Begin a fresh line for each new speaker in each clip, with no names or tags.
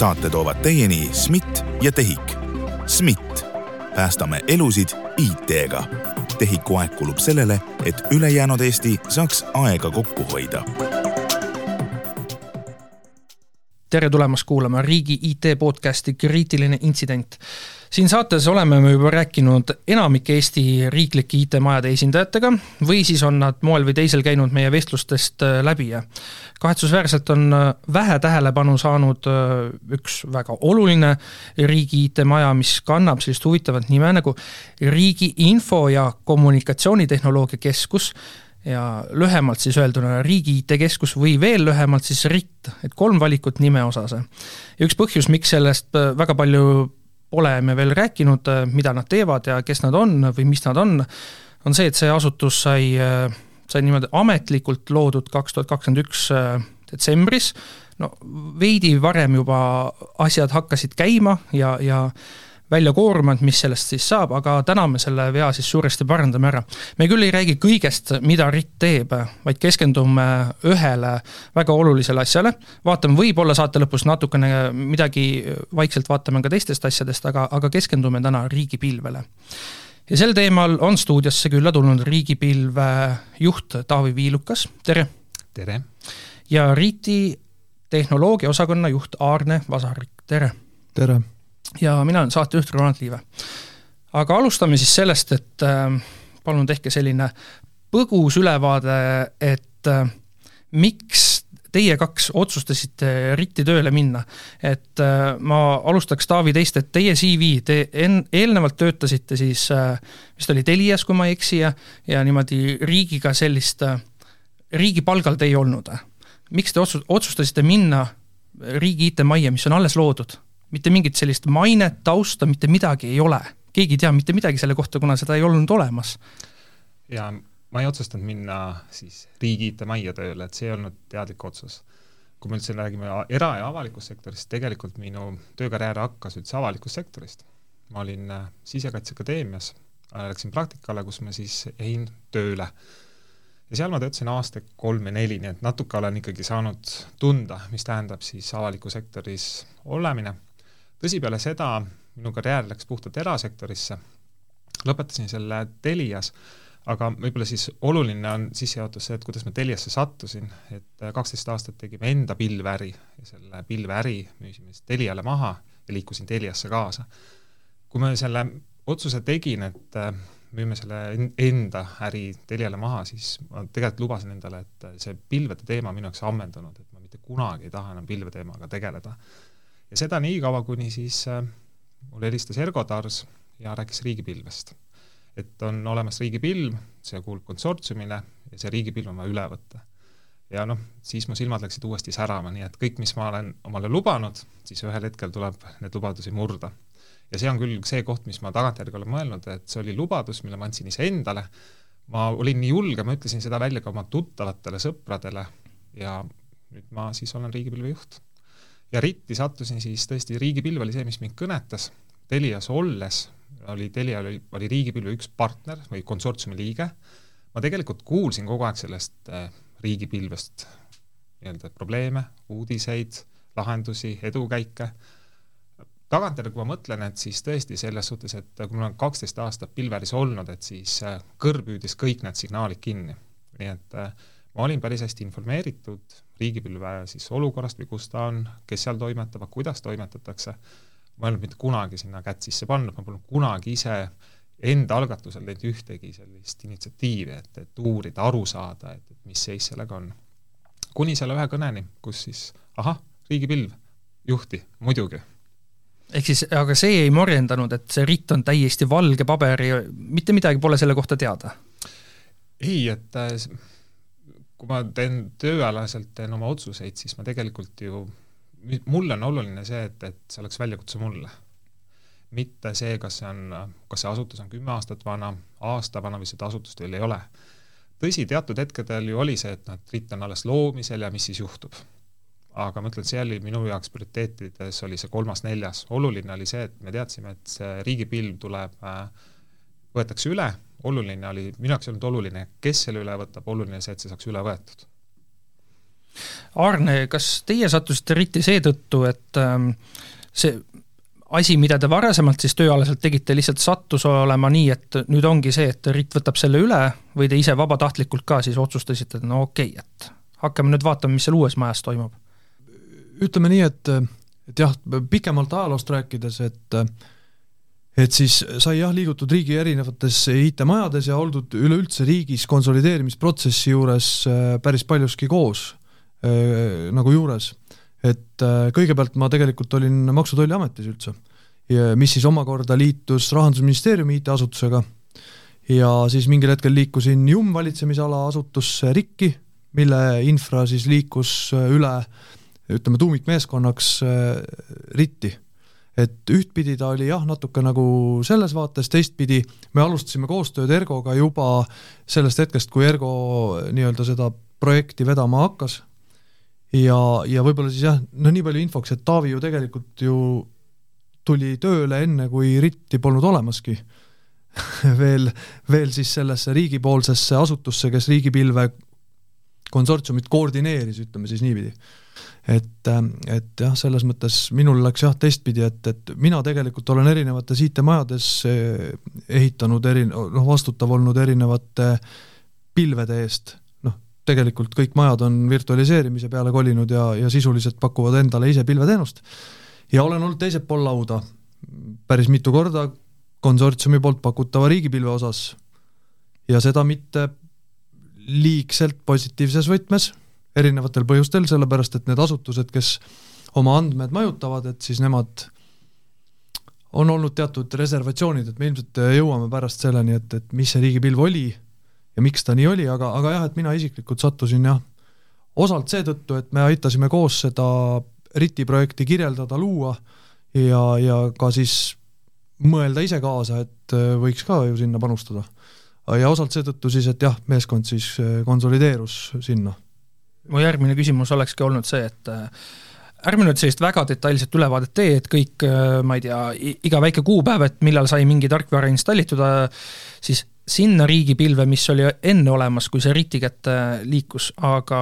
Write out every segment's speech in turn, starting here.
saate toovad teieni SMIT ja TEHIK. SMIT, päästame elusid IT-ga. TEHIK-u aeg kulub sellele, et ülejäänud Eesti saaks aega kokku hoida
tere tulemast kuulama riigi IT podcasti Kriitiline intsident. Siin saates oleme me juba rääkinud enamike Eesti riiklike IT-majade esindajatega või siis on nad moel või teisel käinud meie vestlustest äh, läbi ja kahetsusväärselt on äh, vähe tähelepanu saanud äh, üks väga oluline riigi IT-maja, mis kannab sellist huvitavat nime nagu Riigi Info- ja Kommunikatsioonitehnoloogia Keskus ja lühemalt siis öelduna Riigi IT-keskus või veel lühemalt siis RIT, et kolm valikut nime osas. ja üks põhjus, miks sellest väga palju pole me veel rääkinud, äh, mida nad teevad ja kes nad on või mis nad on, on see, et see asutus sai, äh, sai niimoodi ametlikult loodud kaks tuhat kakskümmend üks detsembris, no veidi varem juba asjad hakkasid käima ja, ja välja koormanud, mis sellest siis saab, aga täna me selle vea siis suuresti parandame ära. me küll ei räägi kõigest, mida RIT teeb, vaid keskendume ühele väga olulisele asjale, vaatame võib-olla saate lõpus natukene midagi, vaikselt vaatame ka teistest asjadest, aga, aga keskendume täna riigipilvele. ja sel teemal on stuudiosse külla tulnud riigipilve juht Taavi Viilukas, tere!
tere!
ja RIT-i tehnoloogiaosakonna juht Aarne Vasarik, tere!
tere!
Ja mina olen saatejuht Ronald Liive. aga alustame siis sellest, et äh, palun tehke selline põgus ülevaade, et äh, miks teie kaks otsustasite RIT-i tööle minna. et äh, ma alustaks, Taavi, teist, et teie CV, te en-, eelnevalt töötasite siis vist oli Telias, kui ma ei eksi, ja, ja niimoodi riigiga sellist riigi palgal te ei olnud. miks te otsus-, otsustasite minna riigi IT-majja, mis on alles loodud? Mitte mingit sellist mainet, tausta, mitte midagi ei ole. keegi ei tea mitte midagi selle kohta, kuna seda ei olnud olemas.
ja ma ei otsustanud minna siis riigi IT-majja tööle, et see ei olnud teadlik otsus. kui me üldse räägime era- ja avalikust sektorist, tegelikult minu töökarjäär hakkas üldse avalikust sektorist. ma olin äh, Sisekaitseakadeemias, äh, läksin praktikale, kus ma siis jäin tööle ja seal ma töötasin aasta kolm või neli, nii et natuke olen ikkagi saanud tunda, mis tähendab siis avaliku sektoris olemine tõsi, peale seda minu karjäär läks puhtalt erasektorisse, lõpetasin selle Telias, aga võib-olla siis oluline on sissejuhatus see, et kuidas ma Teliasse sattusin, et kaksteist aastat tegime enda pilveäri ja selle pilveäri müüsime siis Teliale maha ja liikusin Teliasse kaasa. kui ma selle otsuse tegin, et äh, müüme selle enda äri Teliale maha, siis ma tegelikult lubasin endale, et see pilvede teema on minu jaoks ammendunud, et ma mitte kunagi ei taha enam pilveteemaga tegeleda ja seda nii kaua, kuni siis äh, mulle helistas Ergo Tars ja rääkis riigipilvest. et on olemas riigipilv, see kuulub konsortsiumile ja see riigipilv on vaja üle võtta. ja noh, siis mu silmad läksid uuesti särama, nii et kõik, mis ma olen omale lubanud, siis ühel hetkel tuleb need lubadusi murda. ja see on küll see koht, mis ma tagantjärgi olen mõelnud, et see oli lubadus, mille ma andsin iseendale, ma olin nii julge, ma ütlesin seda välja ka oma tuttavatele sõpradele ja nüüd ma siis olen riigipilve juht ja ritti sattusin siis tõesti, riigipilv oli see, mis mind kõnetas, Telias olles oli, Telia oli, oli riigipilve üks partner või konsortsiumi liige, ma tegelikult kuulsin kogu aeg sellest äh, riigipilvest nii-öelda probleeme, uudiseid, lahendusi, edukäike, tagantjärgi, kui ma mõtlen, et siis tõesti selles suhtes, et kui ma olen kaksteist aastat pilveris olnud, et siis äh, kõrv püüdis kõik need signaalid kinni. nii et äh, ma olin päris hästi informeeritud riigipilve siis olukorrast või kus ta on, kes seal toimetab, kuidas toimetatakse, ma ei olnud mitte kunagi sinna kätt sisse pannud, ma polnud kunagi ise enda algatusel teinud ühtegi sellist initsiatiivi, et, et uurida, aru saada, et, et mis seis sellega on. kuni selle ühe kõneni, kus siis ahah, riigipilv, juhti, muidugi
ehk siis, aga see ei morjendanud, et see ritt on täiesti valge paber ja mitte midagi pole selle kohta teada?
ei, et äh, kui ma teen tööalaselt, teen oma otsuseid, siis ma tegelikult ju, mulle on oluline see, et, et see oleks väljakutse mulle. mitte see, kas see on, kas see asutus on kümme aastat vana, aasta vana või seda asutust veel ei ole. tõsi, teatud hetkedel ju oli see, et noh, et RIT on alles loomisel ja mis siis juhtub. aga ma ütlen, see oli minu jaoks prioriteetides oli see kolmas-neljas, oluline oli see, et me teadsime, et see riigipilv tuleb, äh, võetakse üle oluline oli, minu jaoks ei olnud oluline, kes selle üle võtab, oluline see, et see saaks üle võetud.
Arne, kas teie sattusite RIT-i seetõttu, et ähm, see asi, mida te varasemalt siis tööalaselt tegite, lihtsalt sattus olema nii, et nüüd ongi see, et RIT võtab selle üle või te ise vabatahtlikult ka siis otsustasite, et no okei okay,, et hakkame nüüd vaatama, mis seal uues majas toimub?
ütleme nii, et, et jah, pikemalt ajaloost rääkides, et et siis sai jah, liigutud riigi erinevates IT-majades ja oldud üleüldse riigis konsolideerimisprotsessi juures äh, päris paljuski koos äh, nagu juures. Et äh, kõigepealt ma tegelikult olin Maksu- ja Tolliametis üldse, mis siis omakorda liitus Rahandusministeeriumi IT-asutusega. Ja siis mingil hetkel liikusin JUM valitsemisala asutusse RIK-i, mille infra siis liikus üle ütleme, tuumikmeeskonnaks RIT-i. Et ühtpidi ta oli jah, natuke nagu selles vaates, teistpidi. Me alustasime koostööd Ergoga juba sellest hetkest, kui Ergo nii-öelda seda projekti vedama hakkas. Ja, ja võib-olla siis jah, no nii palju infoks, et Taavi ju tegelikult ju tuli tööle enne, kui RIT-i polnud olemaski. Veel, veel siis sellesse riigipoolsesse asutusse, kes riigipilve konsortsiumit koordineeris, ütleme siis niipidi. Et, et jah, selles mõttes minul läks jah teistpidi, et, et mina tegelikult olen erinevates IT-majades eh, ehitanud eri, noh, vastutav olnud erinevate pilvede eest tegelikult kõik majad on virtualiseerimise peale kolinud ja, ja sisuliselt pakuvad endale ise pilveteenust. ja olen olnud teisel pool lauda päris mitu korda konsortsiumi poolt pakutava riigipilve osas ja seda mitte liigselt positiivses võtmes, erinevatel põhjustel, sellepärast et need asutused, kes oma andmed majutavad, et siis nemad on olnud teatud reservatsioonid, et me ilmselt jõuame pärast selleni, et, et mis see riigipilv oli ja miks ta nii oli, aga, aga jah, et mina isiklikult sattusin jah, osalt seetõttu, et me aitasime koos seda RIT-i projekti kirjeldada, luua ja, ja ka siis mõelda ise kaasa, et äh, võiks ka ju sinna panustada. ja osalt seetõttu siis, et jah, meeskond siis äh, konsolideerus sinna.
Mu järgmine küsimus olekski olnud see, et äh, ärme nüüd sellist väga detailset ülevaadet tee, et kõik, ma ei tea, iga väike kuupäev, et millal sai mingi tarkvara installitud, siis sinna riigipilve, mis oli enne olemas, kui see RIT-i kätte liikus, aga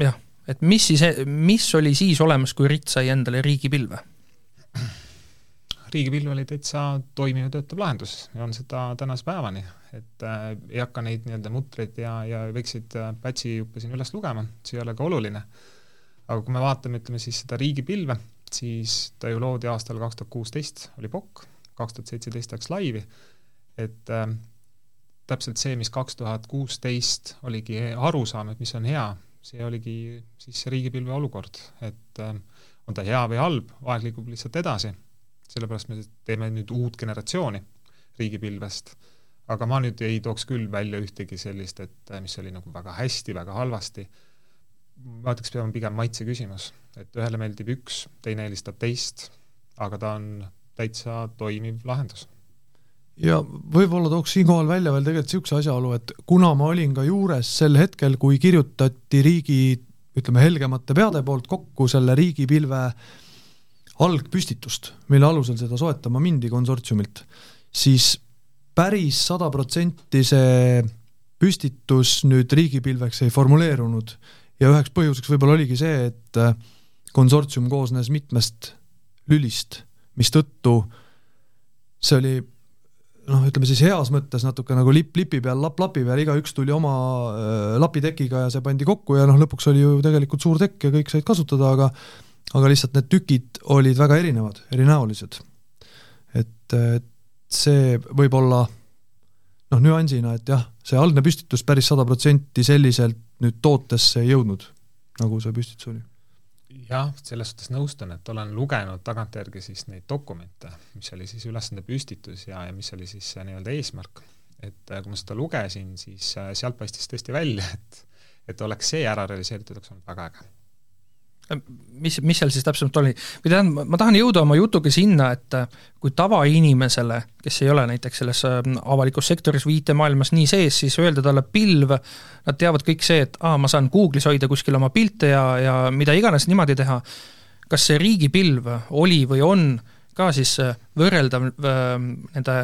jah, et mis siis, mis oli siis olemas, kui RIT sai endale riigipilve?
riigipilv oli täitsa toimiv ja töötav lahendus ja on seda tänase päevani, et äh, ei hakka neid nii-öelda mutreid ja, ja väikseid äh, pätsijuppe siin üles lugema, see ei ole ka oluline. aga kui me vaatame, ütleme siis seda riigipilve, siis ta ju loodi aastal kaks tuhat kuusteist, oli POK, kaks tuhat seitseteist läks laivi, et äh, täpselt see, mis kaks tuhat kuusteist oligi arusaam, et mis on hea, see oligi siis riigipilve olukord, et äh, on ta hea või halb, aeg liigub lihtsalt edasi, sellepärast me teeme nüüd uut generatsiooni riigipilvest, aga ma nüüd ei tooks küll välja ühtegi sellist, et äh, mis oli nagu väga hästi, väga halvasti, ma ütleks, peab pigem maitse küsimus, et ühele meeldib üks, teine eelistab teist, aga ta on täitsa toimiv lahendus.
Ja võib-olla tooks siinkohal välja veel tegelikult niisuguse asjaolu, et kuna ma olin ka juures sel hetkel, kui kirjutati riigi ütleme, helgemate peade poolt kokku selle riigipilve algpüstitust, mille alusel seda soetama mindi konsortsiumilt, siis päris sada protsenti see püstitus nüüd riigipilveks ei formuleerunud ja üheks põhjuseks võib-olla oligi see, et konsortsium koosnes mitmest lülist, mistõttu see oli noh, ütleme siis heas mõttes natuke nagu lipp lipi peal, lapp lapi peal, igaüks tuli oma äh, lapitekiga ja see pandi kokku ja noh, lõpuks oli ju tegelikult suur tekk ja kõik said kasutada, aga aga lihtsalt need tükid olid väga erinevad, erinäolised. et, et see võib olla noh, nüansina, et jah, see algne püstitus päris sada protsenti selliselt nüüd tootesse ei jõudnud, nagu see püstitus oli
jah, selles suhtes nõustun, et olen lugenud tagantjärgi siis neid dokumente, mis oli siis ülesande püstitus ja, ja mis oli siis nii-öelda eesmärk. et äh, kui ma seda lugesin, siis äh, sealt paistis tõesti välja, et et oleks see ära realiseeritud, oleks olnud väga äge
mis, mis seal siis täpsemalt oli? või tähendab, ma tahan jõuda oma jutuga sinna, et äh, kui tavainimesele, kes ei ole näiteks selles äh, avalikus sektoris või IT-maailmas nii sees, siis öelda talle pilv, nad teavad kõik see, et aa, ma saan Google'is hoida kuskil oma pilte ja, ja mida iganes niimoodi teha, kas see riigipilv oli või on ka siis äh, võrreldav nende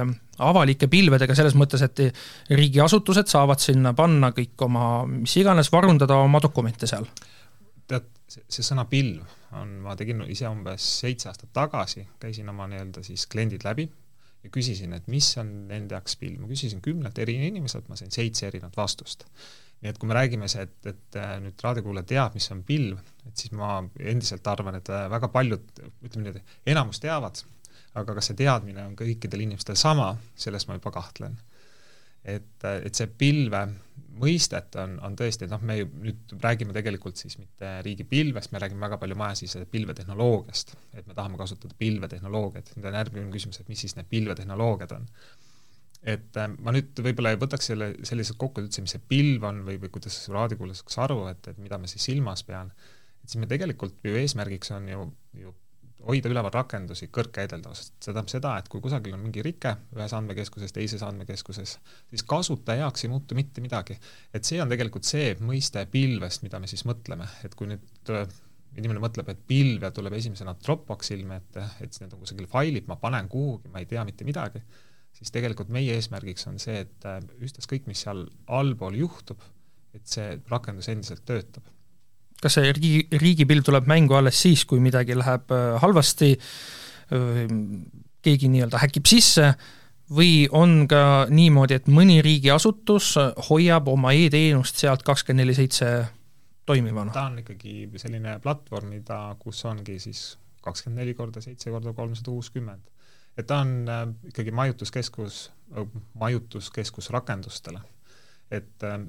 avalike pilvedega selles mõttes, et riigiasutused saavad sinna panna kõik oma mis iganes, varundada oma dokumente seal
tead, see, sõna pilv on, ma tegin ise umbes seitse aastat tagasi, käisin oma nii-öelda siis kliendid läbi ja küsisin, et mis on nende jaoks pilv, ma küsisin kümnelt eri inimeselt, ma sain seitse erinevat vastust. nii et kui me räägime see, et, et äh, nüüd raadiokuulaja teab, mis on pilv, et siis ma endiselt arvan, et äh, väga paljud, ütleme niimoodi, enamus teavad, aga kas see teadmine on kõikidel inimestel sama, selles ma juba kahtlen et, et see pilve mõistet on, on tõesti, noh, me nüüd räägime tegelikult siis mitte riigipilvest, me räägime väga palju majasisese pilvetehnoloogiast, et me tahame kasutada pilvetehnoloogiat, nüüd on järgmine küsimus, et mis siis need pilvetehnoloogiad on. et äh, ma nüüd võib-olla võtaks selle selliselt kokku üldse, mis see pilv on või, või kuidas raadiokuulaja saaks aru, et, et mida ma siis silmas pean, et siis me tegelikult ju eesmärgiks on ju, ju hoida üleval rakendusi kõrgkäideldavusest, see tähendab seda, et kui kusagil on mingi rike ühes andmekeskuses, teises andmekeskuses, siis kasutaja jaoks ei muutu mitte midagi. et see on tegelikult see mõiste pilvest, mida me siis mõtleme, et kui nüüd äh, inimene mõtleb, et pilve tuleb esimesena Dropboxi ilme ette, et need on kusagil failid, ma panen kuhugi, ma ei tea mitte midagi, siis tegelikult meie eesmärgiks on see, et äh, ükstaskõik, mis seal allpool juhtub, et see rakendus endiselt töötab
kas see riigi, riigipilv tuleb mängu alles siis, kui midagi läheb äh, halvasti, keegi nii-öelda häkib sisse, või on ka niimoodi, et mõni riigiasutus hoiab oma e-teenust sealt kakskümmend neli seitse toimivana?
ta on ikkagi selline platvorm, mida, kus ongi siis kakskümmend neli korda seitse korda kolmsada kuuskümmend. et ta on äh, ikkagi majutuskeskus, majutuskeskus rakendustele. et äh,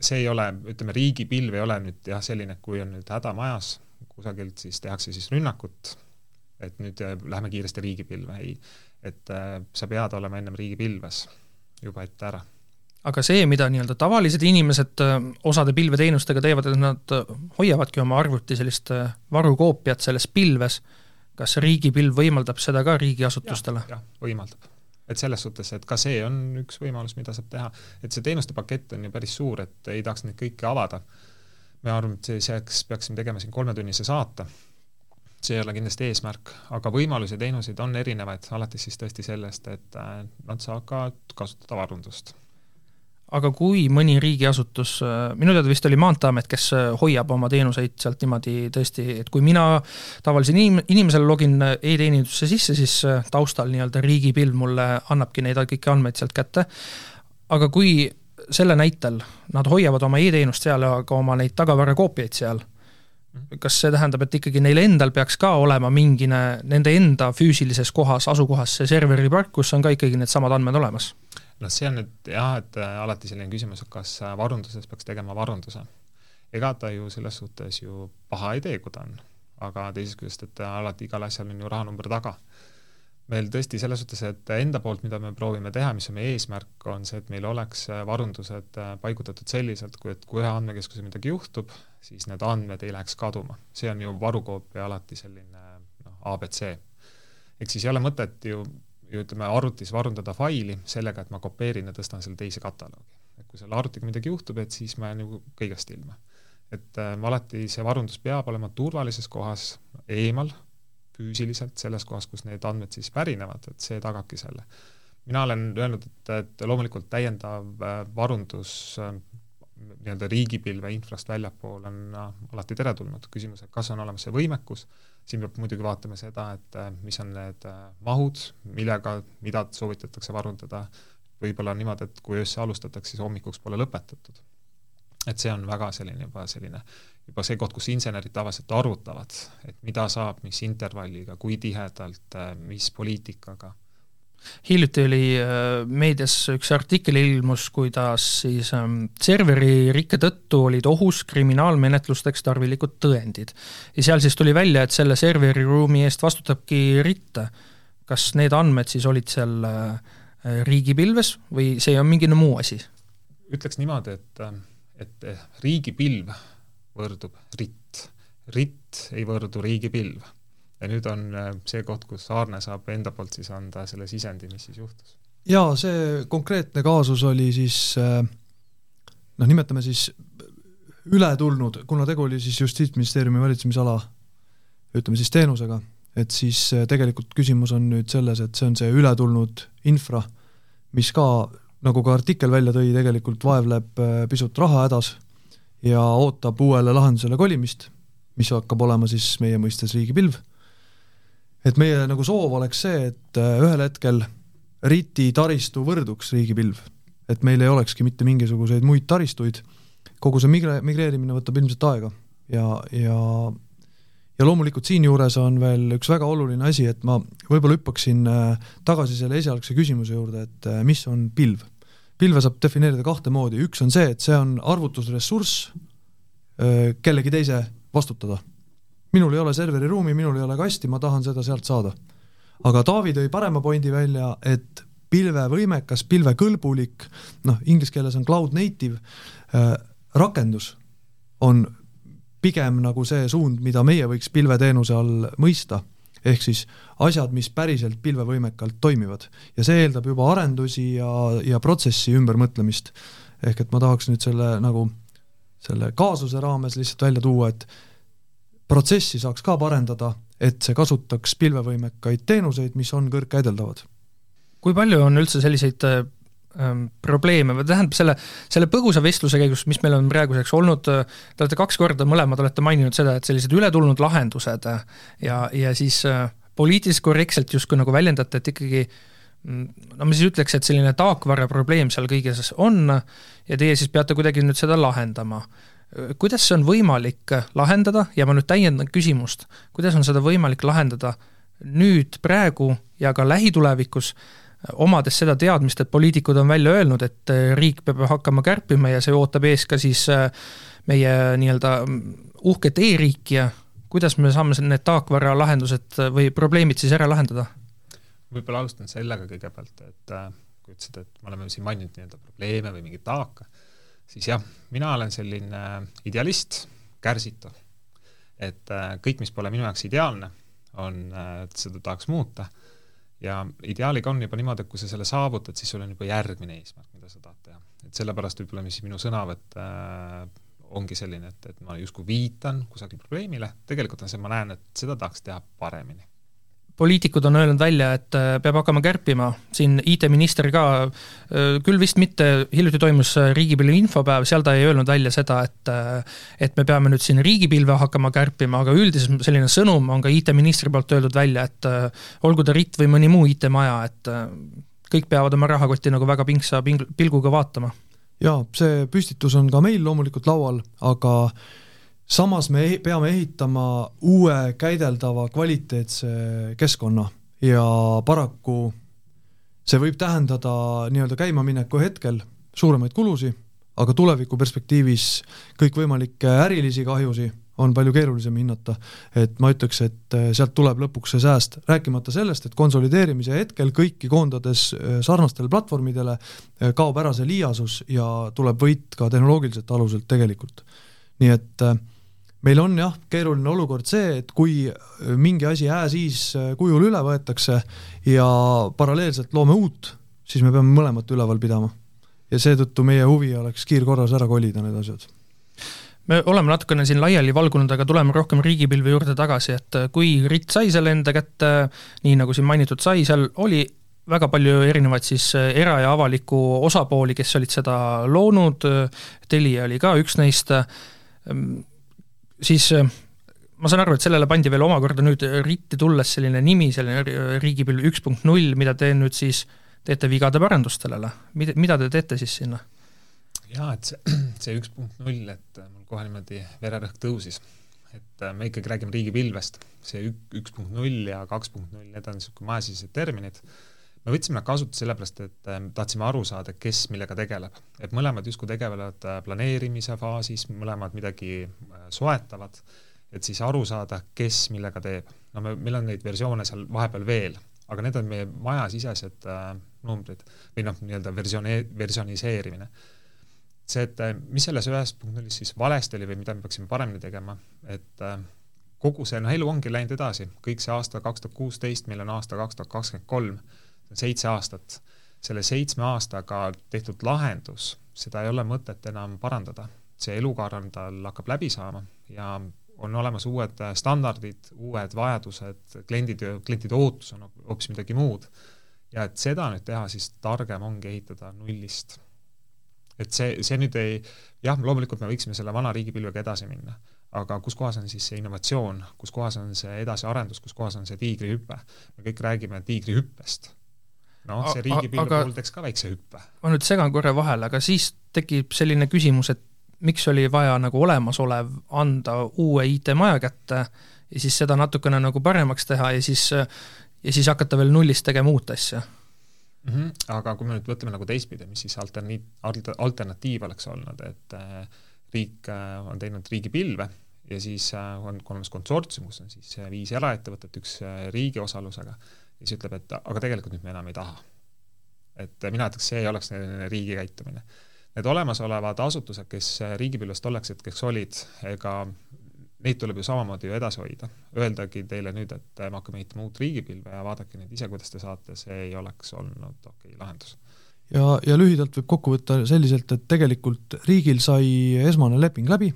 see ei ole, ütleme, riigipilv ei ole nüüd jah, selline, et kui on nüüd häda majas kusagilt, siis tehakse siis rünnakut, et nüüd äh, lähme kiiresti riigipilve, ei. et äh, sa pead olema ennem riigipilves juba ette ära.
aga see, mida nii-öelda tavalised inimesed äh, osade pilveteenustega teevad, et nad äh, hoiavadki oma arvuti sellist varukoopiat selles pilves, kas riigipilv võimaldab seda ka riigiasutustele ja,?
jah, võimaldab et selles suhtes, et ka see on üks võimalus, mida saab teha, et see teenuste pakett on ju päris suur, et ei tahaks neid kõiki avada. me arvame, et selleks peaksime tegema siin kolmetunnise saate, see ei ole kindlasti eesmärk, aga võimalusi ja teenuseid on erinevaid, alates siis tõesti sellest, et äh, nad saavad kasutada varundust
aga kui mõni riigiasutus, minu teada vist oli Maanteeamet, kes hoiab oma teenuseid sealt niimoodi tõesti, et kui mina tavalisel inim-, inimesel login e-teenindusse sisse, siis taustal nii-öelda riigipilv mulle annabki neid kõiki andmeid sealt kätte, aga kui selle näitel nad hoiavad oma e-teenust seal, aga oma neid tagavarakoopiaid seal, kas see tähendab, et ikkagi neil endal peaks ka olema mingine nende enda füüsilises kohas, asukohas see serveripark, kus on ka ikkagi needsamad andmed olemas?
Noh, see on nüüd jah, et äh, alati selline küsimus, et kas äh, varunduses peaks tegema varunduse. ega ta ju selles suhtes ju paha ei tee, kui ta on, aga teisest küljest, et äh, alati igal asjal on ju rahanumber taga. meil tõesti selles suhtes, et enda poolt, mida me proovime teha, mis on meie eesmärk, on see, et meil oleks varundused paigutatud selliselt, kui et kui ühe andmekeskusega midagi juhtub, siis need andmed ei läheks kaduma. see on ju varukoopia alati selline noh, abc. ehk siis ei ole mõtet ju ju ütleme, arvutis varundada faili sellega, et ma kopeerin ja tõstan selle teise kataloogi. et kui selle arvutiga midagi juhtub, et siis ma jään ju kõigest ilma. et äh, alati see varundus peab olema turvalises kohas, eemal, füüsiliselt, selles kohas, kus need andmed siis pärinevad, et see tagabki selle. mina olen öelnud, et, et loomulikult täiendav äh, varundus äh, nii-öelda riigipilve infrast väljapool on äh, alati teretulnud, küsimus, et kas on olemas see võimekus, siin peab muidugi vaatama seda, et äh, mis on need äh, mahud, millega, mida soovitatakse varundada, võib-olla on niimoodi, et kui öösse alustatakse, siis hommikuks pole lõpetatud. et see on väga selline juba selline, juba see koht, kus insenerid tavaliselt arvutavad, et mida saab, mis intervalliga, kui tihedalt, mis poliitikaga
hiljuti oli äh, meedias üks artikkel ilmus, kuidas siis ähm, serveri rikke tõttu olid ohus kriminaalmenetlusteks tarvilikud tõendid. ja seal siis tuli välja, et selle serveri ruumi eest vastutabki RIT. kas need andmed siis olid seal äh, riigipilves või see on mingi muu asi?
ütleks niimoodi, et, äh, et riigipilv võrdub RIT. RIT ei võrdu riigipilv ja nüüd on äh, see koht, kus Aarne saab enda poolt siis anda selle sisendi, mis siis juhtus.
jaa, see konkreetne kaasus oli siis äh, noh, nimetame siis ületulnud, kuna tegu oli siis Justiitsministeeriumi valitsemisala ütleme siis teenusega, et siis äh, tegelikult küsimus on nüüd selles, et see on see ületulnud infra, mis ka, nagu ka artikkel välja tõi, tegelikult vaevleb pisut rahahädas ja ootab uuele lahendusele kolimist mis hakkab olema siis meie mõistes riigipilv. Et meie nagu soov oleks see, et äh, ühel hetkel RIT-i taristu võrduks riigipilv, et meil ei olekski mitte mingisuguseid muid taristuid, kogu see migre-, migreerimine võtab ilmselt aega ja, ja ja loomulikult siinjuures on veel üks väga oluline asi, et ma võib-olla hüppaksin äh, tagasi selle esialgse küsimuse juurde, et äh, mis on pilv. pilve saab defineerida kahte moodi, üks on see, et see on arvutusressurss kellegi teise vastutada. Minul ei ole serveri ruumi, minul ei ole kasti, ma tahan seda sealt saada. aga Taavi tõi parema pointi välja, et pilvevõimekas, pilvekõlbulik, noh, inglise keeles on cloud native äh, rakendus on pigem nagu see suund, mida meie võiks pilveteenuse all mõista, ehk siis asjad, mis päriselt pilvevõimekalt toimivad. ja see eeldab juba arendusi ja, ja protsessi ümbermõtlemist. ehk et ma tahaks nüüd selle nagu, selle kaasuse raames lihtsalt välja tuua, et protsessi saaks ka parendada, et see kasutaks pilvevõimekaid teenuseid, mis on kõrgkäideldavad.
kui palju on üldse selliseid ähm, probleeme või tähendab selle, selle põgusa vestluse käigus, mis meil on praeguseks olnud, äh, te olete kaks korda mõlemad olete maininud seda, et sellised ületulnud lahendused äh, ja, ja siis äh, poliitiliselt korrektselt justkui nagu väljendate, et ikkagi mm, no ma siis ütleks, et selline taakvara probleem seal kõiges on ja teie siis peate kuidagi nüüd seda lahendama. Kuidas see on võimalik lahendada ja ma nüüd täiendan küsimust, kuidas on seda võimalik lahendada nüüd, praegu ja ka lähitulevikus, omades seda teadmist, et poliitikud on välja öelnud, et äh, riik peab hakkama kärpima ja see ootab ees ka siis äh, meie nii-öelda mm, uhket e-riiki ja kuidas me saame need taakvara lahendused või probleemid siis ära lahendada?
võib-olla alustan sellega kõigepealt, et äh, kui ütlesid, et me oleme siin maininud nii-öelda probleeme või mingeid taaka, siis jah, mina olen selline idealist, kärsitu. et kõik, mis pole minu jaoks ideaalne, on, et seda tahaks muuta ja ideaaliga on juba niimoodi, et kui sa selle saavutad, siis sul on juba järgmine eesmärk, mida sa tahad teha. et sellepärast võib-olla, mis minu sõnavõtt äh, ongi selline, et, et ma justkui viitan kusagil probleemile, tegelikult on see, ma näen, et seda tahaks teha paremini
poliitikud on öelnud välja, et äh, peab hakkama kärpima, siin IT-minister ka, äh, küll vist mitte, hiljuti toimus äh, riigipilve infopäev, seal ta ei öelnud välja seda, et et me peame nüüd siin riigipilve hakkama kärpima, aga üldiselt selline sõnum on ka IT-ministri poolt öeldud välja, et olgu ta RIT või mõni muu IT-maja, et kõik peavad oma rahakotti nagu väga pingsa ping-, pilguga vaatama.
jaa, see püstitus on ka meil loomulikult laual, aga samas me ehi-, peame ehitama uue käideldava kvaliteetse keskkonna ja paraku see võib tähendada nii-öelda käimamineku hetkel suuremaid kulusid, aga tuleviku perspektiivis kõikvõimalikke ärilisi kahjusi on palju keerulisem hinnata. et ma ütleks, et äh, sealt tuleb lõpuks see sääst, rääkimata sellest, et konsolideerimise hetkel kõiki koondades äh, sarnastele platvormidele äh, kaob ära see liiasus ja tuleb võit ka tehnoloogiliselt aluselt tegelikult. nii et äh, meil on jah, keeruline olukord see, et kui mingi asi ää-siis kujul üle võetakse ja paralleelselt loome uut, siis me peame mõlemat üleval pidama. ja seetõttu meie huvi oleks kiirkorras ära kolida need asjad
me oleme natukene siin laiali valgunud, aga tuleme rohkem riigipilve juurde tagasi, et kui RIT sai selle enda kätte, nii nagu siin mainitud sai, seal oli väga palju erinevaid siis era- ja avalikku osapooli, kes olid seda loonud, Telia oli ka üks neist, siis äh, ma saan aru, et sellele pandi veel omakorda nüüd RIT-i tulles selline nimi, selline riigipilv üks punkt null, mida te nüüd siis teete vigade parandust sellele, mida, mida te teete siis sinna?
jaa, et see, see üks punkt null, et mul kohe niimoodi vererõhk tõusis. et äh, me ikkagi räägime riigipilvest, see ük-, üks punkt null ja kaks punkt null, need on niisugune majasisesed terminid me võtsime nad kasutusele sellepärast, et ähm, tahtsime aru saada, kes millega tegeleb. et mõlemad justkui tegelevad äh, planeerimise faasis, mõlemad midagi äh, soetavad, et siis aru saada, kes millega teeb. no me, meil on neid versioone seal vahepeal veel, aga need on meie majasisesed äh, numbrid või noh, nii-öelda versiooni, versioniseerimine. see, et mis selles ühes punkt nullis siis valesti oli või mida me peaksime paremini tegema, et kogu see, noh, elu ongi läinud edasi, kõik see aasta kaks tuhat kuusteist, meil on aasta kaks tuhat kakskümmend kolm seitse aastat. selle seitsme aastaga tehtud lahendus, seda ei ole mõtet enam parandada. see elukaar tal, hakkab läbi saama ja on olemas uued standardid, uued vajadused, kliendid, klientide ootus on hoopis midagi muud. ja et seda nüüd teha, siis targem ongi ehitada nullist. et see, see nüüd ei, jah, loomulikult me võiksime selle vana riigipilvega edasi minna, aga kus kohas on siis see innovatsioon, kus kohas on see edasiarendus, kus kohas on see tiigrihüpe? me kõik räägime tiigrihüppest. Noh, see riigipilve puhul teeks ka väikse hüppe.
ma nüüd segan korra vahele, aga siis tekib selline küsimus, et miks oli vaja nagu olemasolev anda uue IT-maja kätte ja siis seda natukene nagu paremaks teha ja siis, ja siis hakata veel nullist tegema uut asja
mm. -hmm. aga kui me nüüd mõtleme nagu teistpidi, mis siis alterniit-, alternatiiv oleks olnud, et äh, riik äh, on teinud riigipilve ja siis äh, on olemas konsortsium, kus on siis äh, viis eraettevõtet, üks äh, riigi osalusega, ja siis ütleb, et aga tegelikult nüüd me enam ei taha. et mina ütleks, see ei oleks riigi käitumine. Need olemasolevad asutused, kes riigipilves tolleks hetkeks olid, ega neid tuleb ju samamoodi ju edasi hoida. Öeldagi teile nüüd, et me hakkame ehitama uut riigipilve ja vaadake nüüd ise, kuidas te saate, see ei oleks olnud okei okay, lahendus
ja, ja lühidalt võib kokku võtta selliselt, et tegelikult riigil sai esmane leping läbi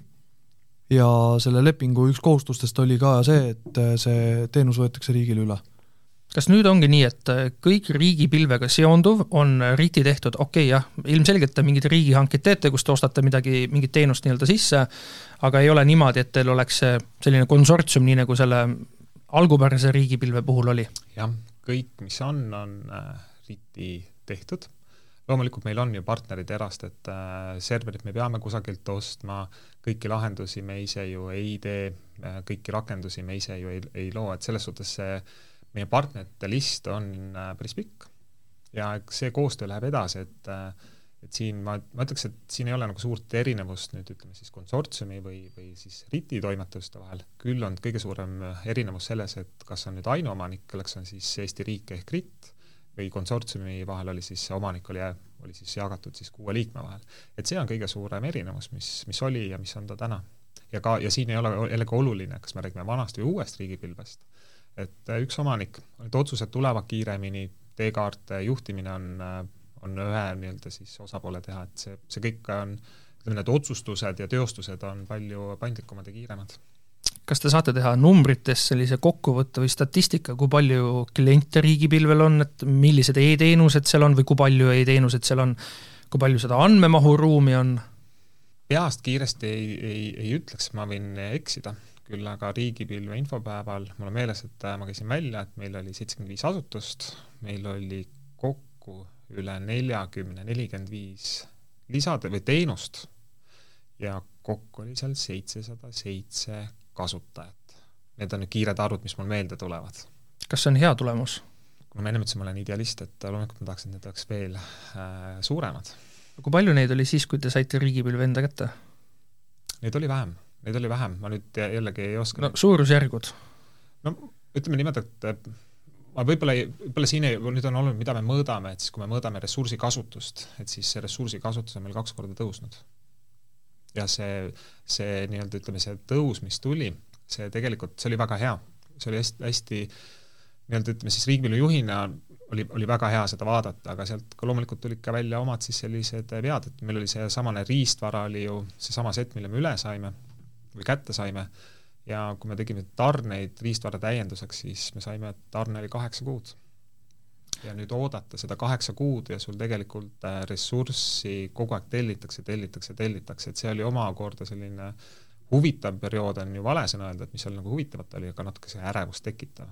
ja selle lepingu üks kohustustest oli ka see, et see teenus võetakse riigile üle.
Kas nüüd ongi nii, et kõik riigipilvega seonduv on RIT-i tehtud, okei okay, jah, ilmselgelt te mingeid riigihankeid teete, kus te ostate midagi, mingit teenust nii-öelda sisse, aga ei ole niimoodi, et teil oleks selline konsortsium, nii nagu selle algupärase riigipilve puhul oli?
jah, kõik, mis on, on äh, RIT-i tehtud loomulikult meil on ju partnerid erast, et äh, serverit me peame kusagilt ostma, kõiki lahendusi me ise ju ei tee, äh, kõiki rakendusi me ise ju ei, ei loo, et selles suhtes see meie partnerite list on äh, päris pikk. ja eks see koostöö läheb edasi, et et siin ma, ma ütleks, et siin ei ole nagu suurt erinevust nüüd ütleme siis konsortsiumi või, või siis RIT-i toimetuste vahel, küll on kõige suurem erinevus selles, et kas on nüüd ainuomanik, kelleks on siis Eesti riik ehk RIT, või konsortsiumi vahel oli siis, omanik oli, oli siis jagatud siis kuue liikme vahel. et see on kõige suurem erinevus, mis, mis oli ja mis on ta täna. ja ka, ja siin ei ole jällegi oluline, kas me räägime vanast või uuest riigipilvest, et äh, üks omanik, need otsused tulevad kiiremini, teekaarte juhtimine on, äh, on ühe nii-öelda siis osapoole teha, et see, see kõik on, ütleme, need otsustused ja teostused on palju paindlikumad ja kiiremad.
Kas te saate teha numbrites sellise kokkuvõtte või statistika, kui palju kliente riigipilvel on, et millised e-teenused seal on või kui palju e-teenuseid seal on, kui palju seda andmemahuruumi on?
peast kiiresti ei, ei, ei ütleks, ma võin eksida, küll aga riigipilve infopäeval mul on meeles, et ma käisin välja, et meil oli seitsekümmend viis asutust, meil oli kokku üle neljakümne, nelikümmend viis lisade või teenust ja kokku oli seal seitsesada seitse kasutajat. Need on nüüd kiired arvud, mis mul meelde tulevad.
kas see on hea tulemus?
kuna ma ennem ütlesin, ma olen idealist, et loomulikult ma tahaks, et need oleks veel äh, suuremad.
kui palju neid oli siis, kui te saite riigipilve enda kätte?
Neid oli vähem, neid oli vähem, ma nüüd jällegi ei oska
no suurusjärgud?
no ütleme niimoodi, et ma võib-olla ei, võib-olla siin ei, nüüd on oluline, mida me mõõdame, et siis kui me mõõdame ressursi kasutust, et siis see ressursi kasutus on meil kaks korda tõusnud ja see, see nii-öelda ütleme, see tõus, mis tuli, see tegelikult, see oli väga hea. see oli hästi, hästi nii-öelda ütleme siis riigipilve juhina oli, oli väga hea seda vaadata, aga sealt ka loomulikult tulid ka välja omad siis sellised vead, et meil oli seesamane riistvara oli ju seesama set, mille me üle saime või kätte saime, ja kui me tegime tarneid riistvara täienduseks, siis me saime, et tarne oli kaheksa kuud ja nüüd oodata seda kaheksa kuud ja sul tegelikult äh, ressurssi kogu aeg tellitakse, tellitakse, tellitakse, et see oli omakorda selline huvitav periood on ju vale sõna öelda, et mis seal nagu huvitavat oli, aga natuke see ärevust tekitav.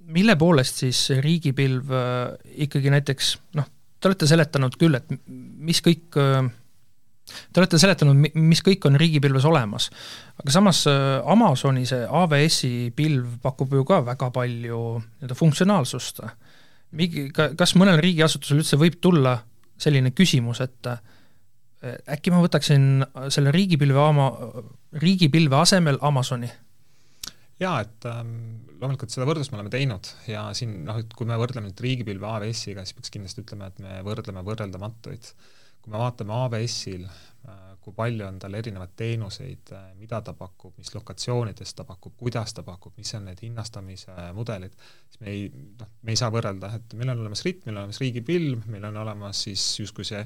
mille poolest siis riigipilv äh, ikkagi näiteks noh, te olete seletanud küll, et mis kõik äh, Te olete seletanud, mis kõik on riigipilves olemas, aga samas Amazoni see AWS-i pilv pakub ju ka väga palju nii-öelda funktsionaalsust mingi, kas mõnel riigiasutusel üldse võib tulla selline küsimus, et äkki ma võtaksin selle riigipilve oma, riigipilve asemel Amazoni?
jaa, et ähm, loomulikult seda võrdlust me oleme teinud ja siin noh, et kui me võrdleme nüüd riigipilve AWS-iga, siis peaks kindlasti ütlema, et me võrdleme võrreldamatuid. Kui me vaatame AWS-il äh, kui palju on tal erinevaid teenuseid, äh, mida ta pakub, mis lokatsioonides ta pakub, kuidas ta pakub, mis on need hinnastamise mudelid, siis me ei, noh, me ei saa võrrelda, et meil on olemas RIT, meil on olemas riigipilv, meil on olemas siis justkui see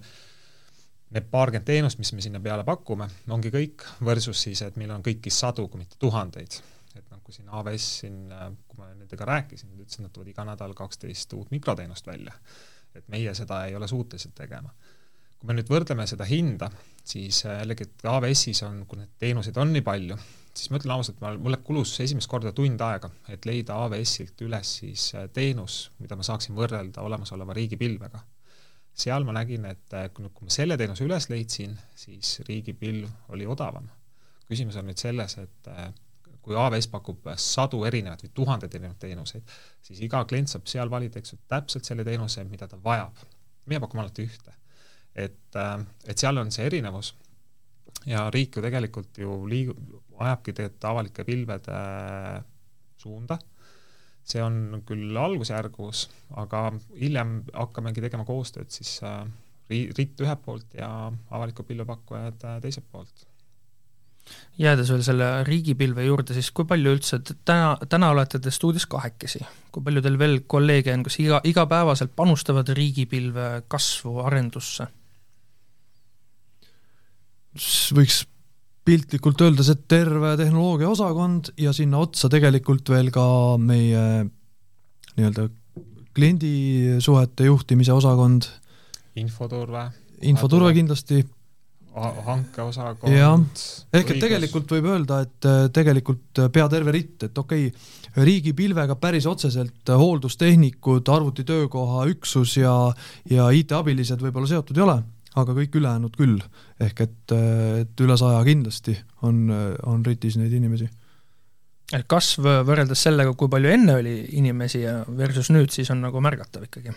need paarkümmend teenust, mis me sinna peale pakume, ongi kõik, versus siis, et meil on kõiki sadu, kui mitte tuhandeid. et noh, kui siin AWS siin, äh, kui ma nendega rääkisin, nad ütlesid, nad toovad iga nädal kaksteist uut mikroteenust välja. et meie seda ei ole suutelised tegema kui me nüüd võrdleme seda hinda, siis äh, jällegi, et AWS-is on, kui neid teenuseid on nii palju, siis ma ütlen ausalt, ma, mulle kulus esimest korda tund aega, et leida AWS-ilt üles siis äh, teenus, mida ma saaksin võrrelda olemasoleva riigipilvega. seal ma nägin, et äh, kui ma selle teenuse üles leidsin, siis riigipilv oli odavam. küsimus on nüüd selles, et kui AWS pakub sadu erinevaid või tuhandeid erinevaid teenuseid, siis iga klient saab seal valida, eks ju, täpselt selle teenuse, mida ta vajab. meie pakume alati ühte. Et, et seal on see erinevus ja riik ju tegelikult ju liigub, ajabki tegelikult avalike pilvede suunda, see on küll algusjärgus, aga hiljem hakkamegi tegema koostööd siis äh, RIT ühelt poolt ja avaliku pilvepakkujad äh, teiselt poolt.
jäädes veel selle riigipilve juurde, siis kui palju üldse, täna, täna olete te stuudios kahekesi, kui palju teil veel kolleege on, kas iga, igapäevaselt panustavad riigipilve kasvu, arendusse?
Võiks piltlikult öeldes, et terve tehnoloogiaosakond ja sinna otsa tegelikult veel ka meie nii-öelda kliendisuhete juhtimise osakond.
infoturve.
infoturve kindlasti.
hankeosakond.
jah, ehk et tegelikult võib öelda, et äh, tegelikult pea terve ritt, et okei okay,, riigipilvega päris otseselt hooldustehnikud, arvutitöökoha üksus ja, ja IT-abilised võib-olla seotud ei ole aga kõik ülejäänud küll. ehk et, et üle saja kindlasti on, on RIT-is neid inimesi.
et kasv võrreldes sellega, kui palju enne oli inimesi ja versus nüüd, siis on nagu märgatav ikkagi?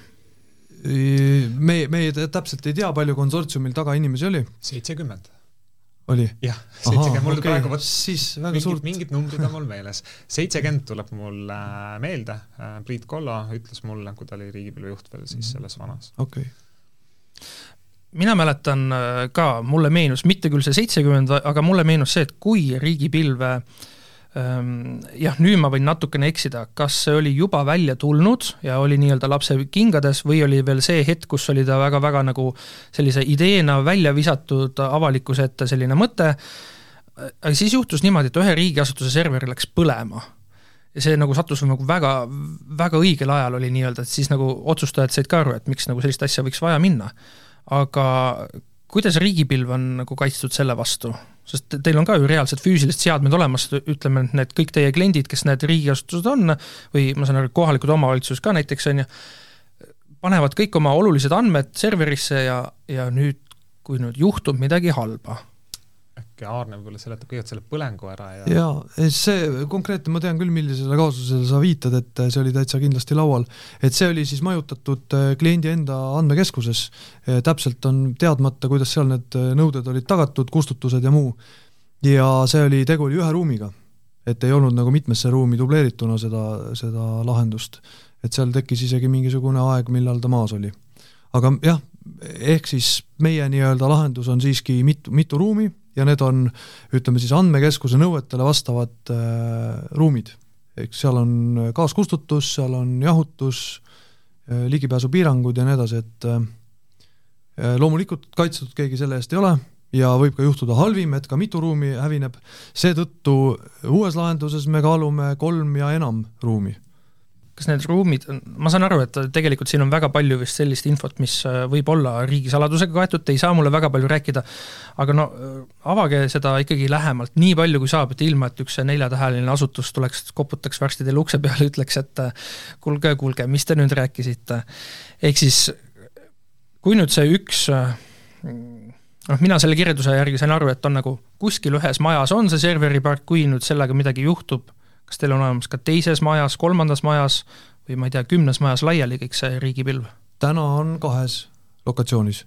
me, me täpselt ei tea, palju konsortsiumil taga inimesi oli.
seitsekümmend
oli?
jah, seitsekümmend, mul okay. praegu vot
siis väga
mingid,
suurt
mingid numbrid on mul meeles. seitsekümmend tuleb mul äh, meelde, äh, Priit Kollo ütles mulle, kui ta oli riigipilve juht veel siis selles vanas.
okei okay
mina mäletan äh, ka, mulle meenus, mitte küll see seitsekümmend, aga mulle meenus see, et kui riigipilve ähm, jah, nüüd ma võin natukene eksida, kas see oli juba välja tulnud ja oli nii-öelda lapse kingades või oli veel see hetk, kus oli ta väga-väga nagu sellise ideena välja visatud avalikkuse ette selline mõte, aga siis juhtus niimoodi, et ühe riigiasutuse server läks põlema. Ja see nagu sattus nagu väga, väga õigel ajal oli nii-öelda, et siis nagu otsustajad said ka aru, et miks nagu sellist asja võiks vaja minna aga kuidas riigipilv on nagu kaitstud selle vastu? sest teil on ka ju reaalsed füüsilised seadmed olemas, ütleme, et need kõik teie kliendid, kes need riigiasutused on, või ma saan aru, kohalikud omavalitsused ka näiteks, on ju, panevad kõik oma olulised andmed serverisse ja, ja nüüd, kui nüüd juhtub midagi halba
äkki Aarne võib-olla seletab kõigepealt selle põlengu ära ja
jaa, see konkreetne, ma tean küll, millisele kaasusele sa viitad, et see oli täitsa kindlasti laual. et see oli siis majutatud äh, kliendi enda andmekeskuses, äh, täpselt on teadmata, kuidas seal need nõuded olid tagatud, kustutused ja muu. ja see oli, tegu oli ühe ruumiga. et ei olnud nagu mitmesse ruumi dubleerituna seda, seda lahendust. et seal tekkis isegi mingisugune aeg, millal ta maas oli. aga jah, ehk siis meie nii-öelda lahendus on siiski mitu, mitu ruumi ja need on ütleme siis andmekeskuse nõuetele vastavad äh, ruumid. eks seal on kaaskustutus, seal on jahutus äh,, ligipääsupiirangud ja nii edasi, et äh, loomulikult kaitstud keegi selle eest ei ole ja võib ka juhtuda halvim, et ka mitu ruumi hävineb, seetõttu uues lahenduses me kaalume kolm ja enam ruumi
kas need ruumid, ma saan aru, et tegelikult siin on väga palju vist sellist infot, mis äh, võib olla riigisaladusega kaetud, te ei saa mulle väga palju rääkida, aga no äh, avage seda ikkagi lähemalt, nii palju kui saab, et ilma, et üks neljatäheline asutus tuleks, koputaks varsti teile ukse peale, ütleks, et äh, kuulge, kuulge, mis te nüüd rääkisite. ehk siis kui nüüd see üks noh, mina selle kirjelduse järgi sain aru, et on nagu kuskil ühes majas on see serveripark, kui nüüd sellega midagi juhtub, kas teil on olemas ka teises majas, kolmandas majas või ma ei tea, kümnes majas laiali kõik see riigipilv?
täna on kahes lokatsioonis.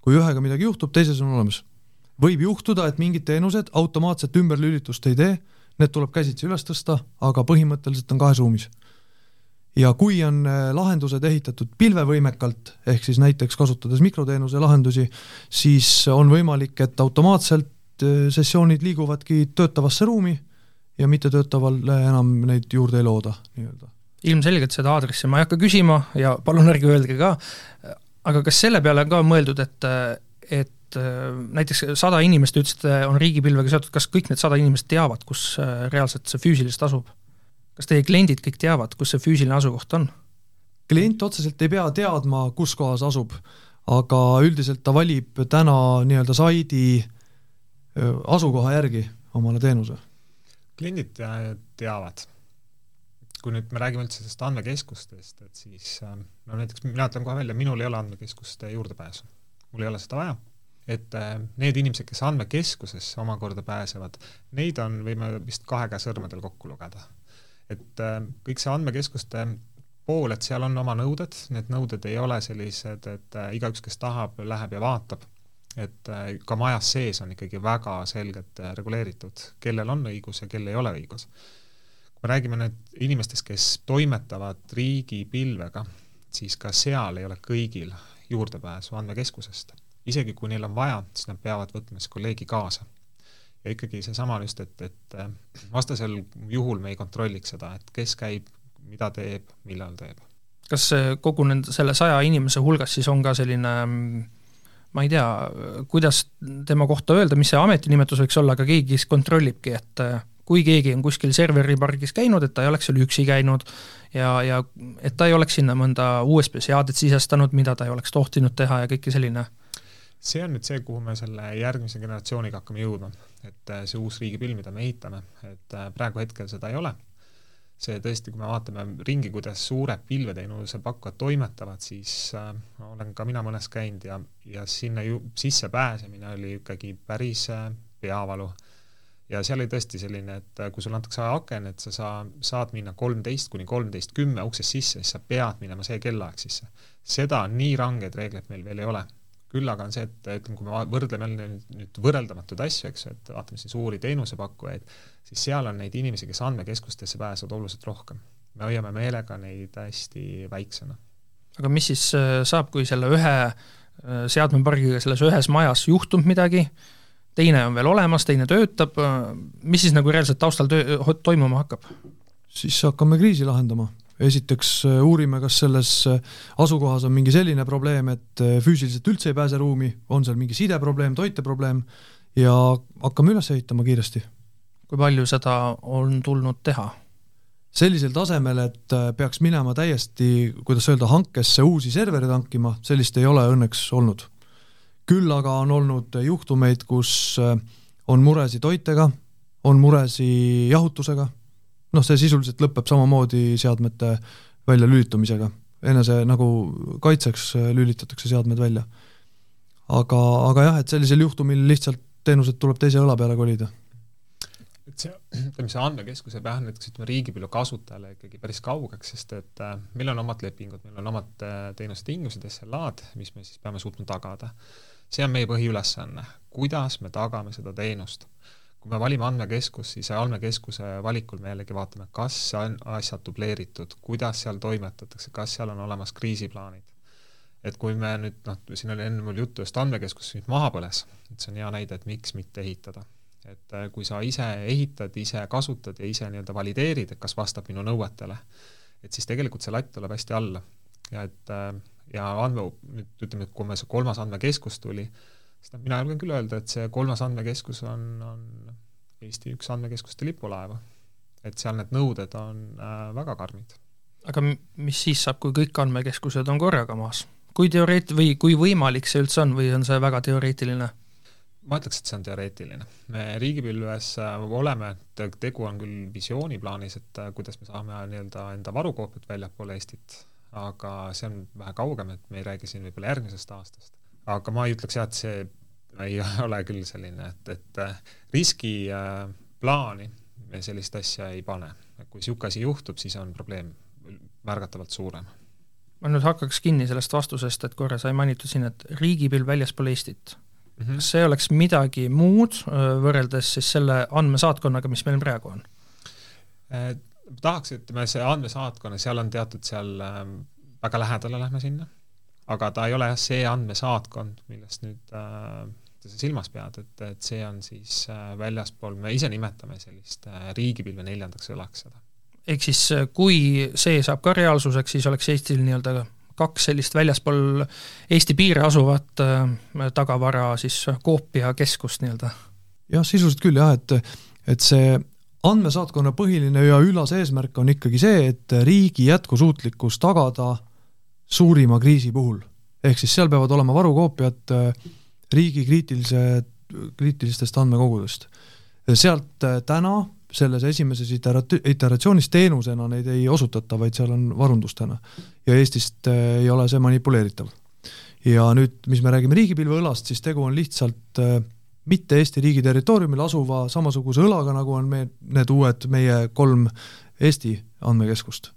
kui ühega midagi juhtub, teises on olemas. võib juhtuda, et mingid teenused automaatset ümberlülitust ei tee, need tuleb käsitsi üles tõsta, aga põhimõtteliselt on kahes ruumis. ja kui on äh, lahendused ehitatud pilvevõimekalt, ehk siis näiteks kasutades mikroteenuse lahendusi, siis on võimalik, et automaatselt äh, sessioonid liiguvadki töötavasse ruumi ja mittetöötavale enam neid juurde ei looda nii-öelda.
ilmselgelt seda aadressi ma ei hakka küsima ja palun ärge öelge ka, aga kas selle peale on ka mõeldud, et, et näiteks sada inimest, ütlesite, on riigipilvega seotud, kas kõik need sada inimest teavad, kus reaalselt see füüsiliselt asub? kas teie kliendid kõik teavad, kus see füüsiline asukoht on?
klient otseselt ei pea teadma, kus kohas asub, aga üldiselt ta valib täna nii-öelda saidi asukoha järgi omale teenuse
kliendid teavad. kui nüüd me räägime üldse sellest andmekeskustest, et siis no näiteks mina ütlen kohe välja, minul ei ole andmekeskuste juurdepääsu. mul ei ole seda vaja et need inimesed, kes andmekeskusesse omakorda pääsevad, neid on, võime vist kahe käe sõrmedel kokku lugeda. et kõik see andmekeskuste pool, et seal on oma nõuded, need nõuded ei ole sellised, et äh, igaüks, kes tahab, läheb ja vaatab, et äh, ka majas sees on ikkagi väga selgelt äh, reguleeritud, kellel on õigus ja kel ei ole õigus. kui me räägime nüüd inimestest, kes toimetavad riigipilvega, siis ka seal ei ole kõigil juurdepääsu andmekeskusest. isegi kui neil on vaja, siis nad peavad võtma siis kolleegi kaasa ja ikkagi seesama just, et, et vastasel juhul me ei kontrolliks seda, et kes käib mida teeb, millal teeb.
kas kogu nende, selle saja inimese hulgas siis on ka selline ma ei tea, kuidas tema kohta öelda, mis see ametinimetus võiks olla, aga keegi, kes kontrollibki, et äh, kui keegi on kuskil serveripargis käinud, et ta ei oleks seal üksi käinud ja, ja et ta ei oleks sinna mõnda USB seadet sisestanud, mida ta ei oleks tohtinud teha ja kõike selline.
See on nüüd see, kuhu me selle järgmise generatsiooniga hakkame jõudma, et äh, see uus riigipilv, mida me ehitame, et äh, praegu hetkel seda ei ole see tõesti, kui me vaatame ringi, kuidas suured pilveteenuse pakkujad toimetavad, siis äh, olen ka mina mõnes käinud ja, ja sinna ju sisse pääsemine oli ikkagi päris äh, peavalu. ja seal oli tõesti selline, et äh, kui sulle antakse aken, et sa saa, saad minna kolmteist kuni kolmteist kümme uksest sisse, siis sa pead minema see kellaaeg sisse. seda nii rangeid reegleid meil veel ei ole küll aga on see, et ütleme, kui me võrdleme jälle nüüd võrreldamatuid asju, eks ju, et vaatame siis suuri teenusepakkujaid, siis seal on neid inimesi, kes andmekeskustesse pääsevad oluliselt rohkem. me hoiame meelega neid hästi väiksena.
aga mis siis äh, saab, kui selle ühe äh, seadmepargiga selles ühes majas juhtub midagi, teine on veel olemas, teine töötab, äh, mis siis nagu reaalselt taustal töö, toimuma hakkab?
siis hakkame kriisi lahendama esiteks äh, uurime, kas selles äh, asukohas on mingi selline probleem, et äh, füüsiliselt üldse ei pääse ruumi, on seal mingi sideprobleem, toiteprobleem ja hakkame üles ehitama kiiresti.
kui palju seda on tulnud teha?
sellisel tasemel, et peaks minema täiesti, kuidas öelda, hankesse uusi servereid hankima, sellist ei ole õnneks olnud. küll aga on olnud juhtumeid, kus on muresid toitega, on muresi jahutusega noh, see sisuliselt lõpeb samamoodi seadmete väljalülitamisega, enese nagu kaitseks äh, lülitatakse seadmed välja. aga, aga jah, et sellisel juhtumil lihtsalt teenused tuleb teise õla peale kolida
et see, ütleme see andmekeskus jääb jah, näiteks ütleme riigipilve kasutajale ikkagi päris kaugeks, sest et äh, meil on omad lepingud, meil on omad äh, teenusetingimused, SLA-d, mis me siis peame suutma tagada. see on meie põhiülesanne, kuidas me tagame seda teenust kui me valime andmekeskust, siis andmekeskuse valikul me jällegi vaatame, kas on asjad dubleeritud, kuidas seal toimetatakse, kas seal on olemas kriisiplaanid. et kui me nüüd noh, siin oli enne mul juttu just andmekeskus nüüd maha põles, et see on hea näide, et miks mitte ehitada. et äh, kui sa ise ehitad, ise kasutad ja ise nii-öelda valideerid, et kas vastab minu nõuetele, et siis tegelikult see latt tuleb hästi alla. ja et äh, ja andme, nüüd ütleme, et kui meil see kolmas andmekeskus tuli, siis noh, mina julgen küll öelda, et see kolmas andmekeskus on, on Eesti üks andmekeskuste lipulaeva. et seal need nõuded on äh, väga karmid.
aga mis siis saab, kui kõik andmekeskused on korraga maas? kui teoreet- või kui võimalik see üldse on või on see väga teoreetiline?
ma ütleks, et see on teoreetiline. me riigipilves äh, oleme, tegu on küll visiooniplaanis, et äh, kuidas me saame nii-öelda enda varukoopiat väljapoole Eestit, aga see on vähe kaugem, et me ei räägi siin võib-olla järgmisest aastast aga ma ei ütleks jah, et see ei ole küll selline, et, et äh, riskiplaani äh, me sellist asja ei pane. kui niisugune asi juhtub, siis on probleem märgatavalt suurem.
ma nüüd hakkaks kinni sellest vastusest, et korra sai mainitud siin, et riigipilv väljaspool Eestit mm. -hmm. kas see oleks midagi muud äh, võrreldes siis selle andmesaatkonnaga, mis meil praegu on
eh,? tahaks, ütleme, see andmesaatkonna, seal on teatud seal väga lähedale lähme sinna aga ta ei ole jah, see andmesaatkond, millest nüüd äh, sa silmas pead, et, et see on siis äh, väljaspool, me ise nimetame sellist äh, riigipilve neljandaks õlaks seda.
ehk siis äh, kui see saab ka reaalsuseks, siis oleks Eestil nii-öelda kaks sellist väljaspool Eesti piire asuvat äh, tagavara siis koopiakeskust nii-öelda?
jah, sisuliselt küll jah, et, et see andmesaatkonna põhiline ja üllas eesmärk on ikkagi see, et riigi jätkusuutlikkus tagada suurima kriisi puhul. ehk siis seal peavad olema varukoopiad äh, riigi kriitilise, kriitilistest andmekogudest. sealt äh, täna selles esimeses iterat-, iteratsioonis teenusena neid ei osutata, vaid seal on varundustena. ja Eestist ei ole see manipuleeritav. ja nüüd, mis me räägime riigipilveõlast, siis tegu on lihtsalt mitte Eesti riigi territooriumil asuva samasuguse õlaga, nagu on me, need uued meie kolm Eesti andmekeskust.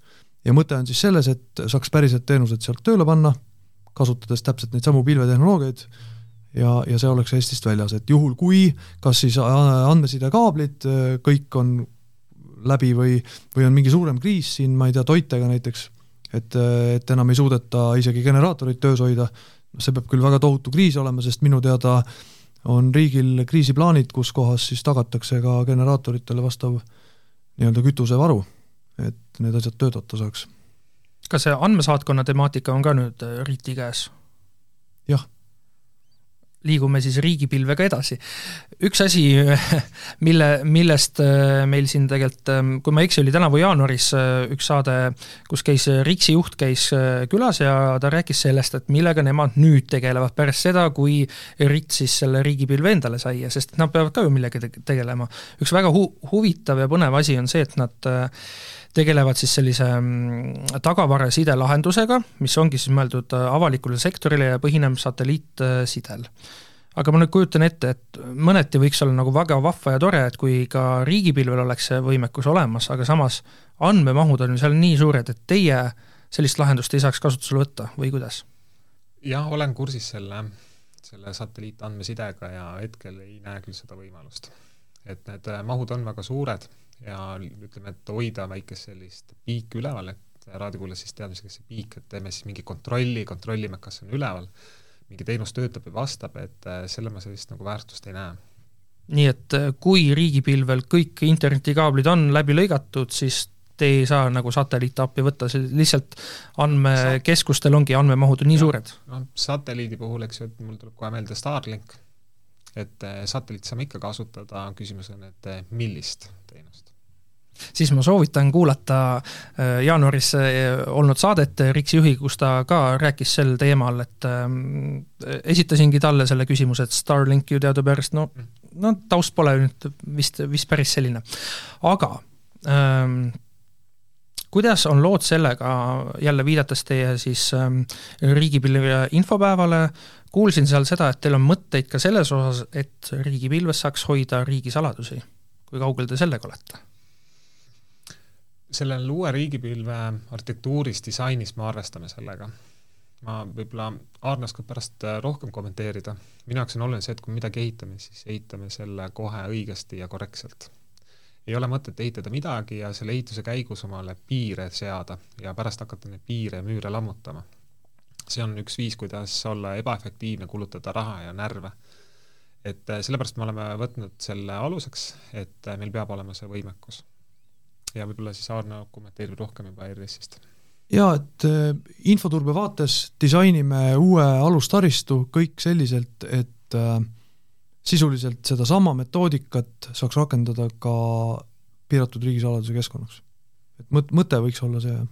Ja mõte on siis selles, et saaks päriselt teenused sealt tööle panna, kasutades täpselt neid samu pilvetehnoloogiaid, ja, ja see oleks Eestist väljas, et juhul, kui kas siis andmesidekaablid kõik on läbi või, või on mingi suurem kriis siin, ma ei tea, toitega näiteks, et, et enam ei suudeta isegi generaatorit töös hoida, see peab küll väga tohutu kriis olema, sest minu teada on riigil kriisiplaanid, kus kohas siis tagatakse ka generaatoritele vastav nii-öelda kütusevaru, et need asjad töötada saaks.
kas see andmesaatkonna temaatika on ka nüüd RIT-i käes?
jah
liigume siis riigipilvega edasi. üks asi, mille, millest äh, meil siin tegelikult, ähm, kui ma ei eksi, oli tänavu jaanuaris äh, üks saade, kus käis äh, RIKS-i juht käis külas ja ta rääkis sellest, et millega nemad nüüd tegelevad pärast seda, kui RIT siis selle riigipilve endale sai ja sest nad peavad ka ju millegagi tegelema. üks väga hu-, huvitav ja põnev asi on see, et nad tegelevad siis sellise mm, tagavaraside lahendusega, mis ongi siis mõeldud äh, avalikule sektorile ja põhineb satelliitsidel. aga ma nüüd kujutan ette, et mõneti võiks olla nagu väga vahva ja tore, et kui ka riigipilvel oleks see võimekus olemas, aga samas andmemahud on ju seal nii suured, et teie sellist lahendust ei saaks kasutusele võtta või kuidas?
jah, olen kursis selle, selle satelliitandmesidega ja hetkel ei näe küll seda võimalust. et need mahud on väga suured ja ütleme, et hoida väikest sellist piiki üleval, et raadiokuulaja siis teab, mis see piik, et teeme siis mingi kontrolli, kontrollime, kas on üleval, mingi teenus töötab ja vastab, et äh, selle ma sellist nagu väärtust ei näe.
nii et äh, kui riigipilvel kõik internetikaablid on läbi lõigatud, siis te ei saa nagu satelliite appi võtta, see lihtsalt andmekeskustel ongi andmemahud nii ja, suured?
noh, satelliidi puhul, eks ju, et mul tuleb kohe meelde Starlink, et äh, satelliiti saame ikka kasutada, küsimus on, et millist teenust
siis ma soovitan kuulata äh, jaanuaris äh, olnud saadet Riksi juhi, kus ta ka rääkis sel teemal, et ähm, esitasingi talle selle küsimuse, et Starlink ju teadupärast no, no taust pole nüüd vist, vist päris selline. aga ähm, kuidas on lood sellega, jälle viidates teie siis ähm, riigipilve infopäevale, kuulsin seal seda, et teil on mõtteid ka selles osas, et riigipilves saaks hoida riigisaladusi. kui kaugel te sellega olete?
Sellel uue riigipilve arhitektuuris, disainis me arvestame sellega. ma võib-olla, Aarne oskab pärast äh, rohkem kommenteerida, minu jaoks on oluline see, et kui midagi ehitame, siis ehitame selle kohe õigesti ja korrektselt. ei ole mõtet ehitada midagi ja selle ehituse käigus omale piire seada ja pärast hakata neid piire ja müüre lammutama. see on üks viis, kuidas olla ebaefektiivne, kulutada raha ja närve et äh, sellepärast me oleme võtnud selle aluseks, et äh, meil peab olema see võimekus ja võib-olla siis Aarno kommenteerib rohkem juba ERS-ist.
jaa, et äh, infoturbe vaates disainime uue alustaristu kõik selliselt, et äh, sisuliselt sedasama metoodikat saaks rakendada ka piiratud riigisaladuse keskkonnaks. et mõt-, mõte võiks olla see, jah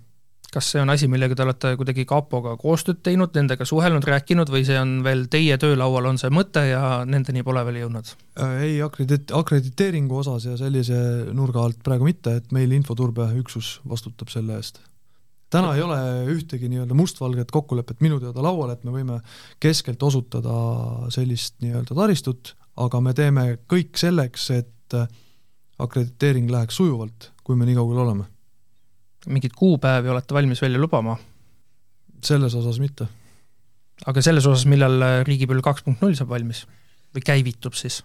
kas see on asi, millega te olete kuidagi kapoga koostööd teinud, nendega suhelnud, rääkinud või see on veel teie töölaual, on see mõte ja nendeni pole veel jõudnud?
Äh, ei, akredit-, akrediteeringu osas ja sellise nurga alt praegu mitte, et meil infoturbeüksus vastutab selle eest. täna ei ole ühtegi nii-öelda mustvalget kokkulepet minu teada laual, et me võime keskelt osutada sellist nii-öelda taristut, aga me teeme kõik selleks, et akrediteering läheks sujuvalt, kui me nii kaugel oleme
mingeid kuupäevi olete valmis välja lubama?
selles osas mitte.
aga selles osas, millal riigipilv kaks punkt null saab valmis või käivitub siis?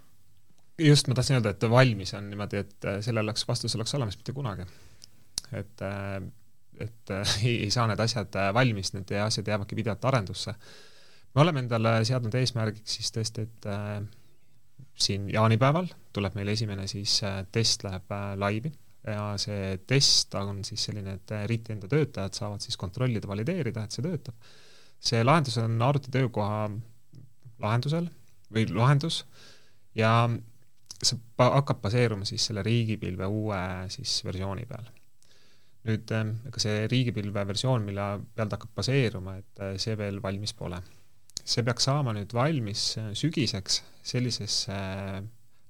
just, ma tahtsin öelda, et valmis on niimoodi, et sellel oleks, vastus oleks olemas mitte kunagi. et, et ei, ei saa need asjad valmis, need asjad jäävadki pidevalt arendusse. me oleme endale seadnud eesmärgiks siis tõesti, et äh, siin jaanipäeval tuleb meil esimene siis äh, test läheb äh, laivi ja see test on siis selline, et RIT-i enda töötajad saavad siis kontrollida, valideerida, et see töötab. see lahendus on arvutitöökoha lahendusel või lahendus ja see hakkab baseeruma siis selle riigipilve uue siis versiooni peal. nüüd ega see riigipilve versioon, mille peal ta hakkab baseeruma, et äh, see veel valmis pole. see peaks saama nüüd valmis sügiseks sellisesse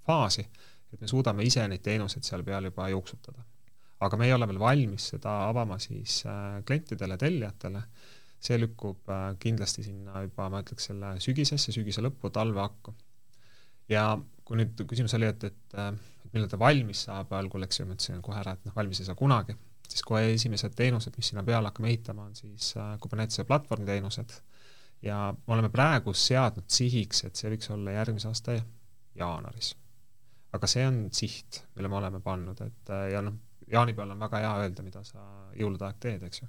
faasi, et me suudame ise neid teenuseid seal peal juba jooksutada. aga me ei ole veel valmis seda avama siis äh, klientidele, tellijatele, see lükkub äh, kindlasti sinna juba, ma ütleks, selle sügisesse, sügise lõppu, talve hakku. ja kui nüüd küsimus oli, et, et, äh, et millal ta valmis saab, algul, eks ju, ma ütlesin kohe ära, et noh, valmis ei saa kunagi, siis kohe esimesed teenused, mis sinna peale hakkame ehitama, on siis Kubernetese platvormi teenused ja me oleme praegu seadnud sihiks, et see võiks olla järgmise aasta jaanuaris. Aga see on siht, mille me oleme pannud, et ja noh, jaanipäeval on väga hea öelda, mida sa jõulude aeg teed, eks ju.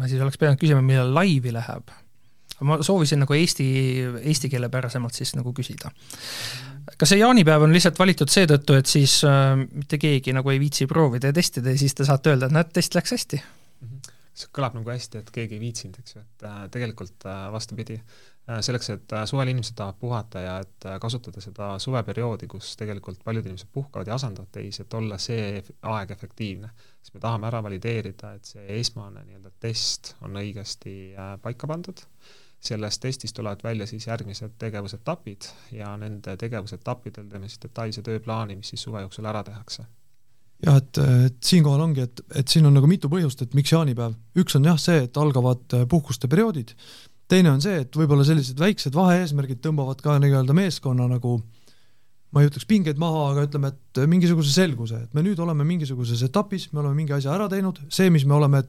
ma siis oleks pidanud küsima, millal laivi läheb. ma soovisin nagu eesti, eesti keele pärasemalt siis nagu küsida. kas see jaanipäev on lihtsalt valitud seetõttu, et siis äh, mitte keegi nagu ei viitsi proovida ja testida ja siis te saate öelda, et näed, test läks hästi mm?
-hmm see kõlab nagu hästi, et keegi ei viitsinud, eks ju, et äh, tegelikult äh, vastupidi äh,, selleks, et äh, suvel inimesed tahavad puhata ja et äh, kasutada seda suveperioodi, kus tegelikult paljud inimesed puhkavad ja asendavad teisi, et olla see aeg efektiivne, siis me tahame ära valideerida, et see esmane nii-öelda test on õigesti äh, paika pandud, sellest testist tulevad välja siis järgmised tegevusetapid ja nende tegevusetappidel teeme siis detailse tööplaani, mis siis suve jooksul ära tehakse.
Jah, et, et siinkohal ongi, et, et siin on nagu mitu põhjust, et miks jaanipäev. üks on jah see, et algavad äh, puhkuste perioodid, teine on see, et võib-olla sellised väiksed vahe-eesmärgid tõmbavad ka nii-öelda meeskonna nagu ma ei ütleks pingeid maha, aga ütleme, et mingisuguse selguse, et me nüüd oleme mingisuguses etapis, me oleme mingi asja ära teinud, see, mis me oleme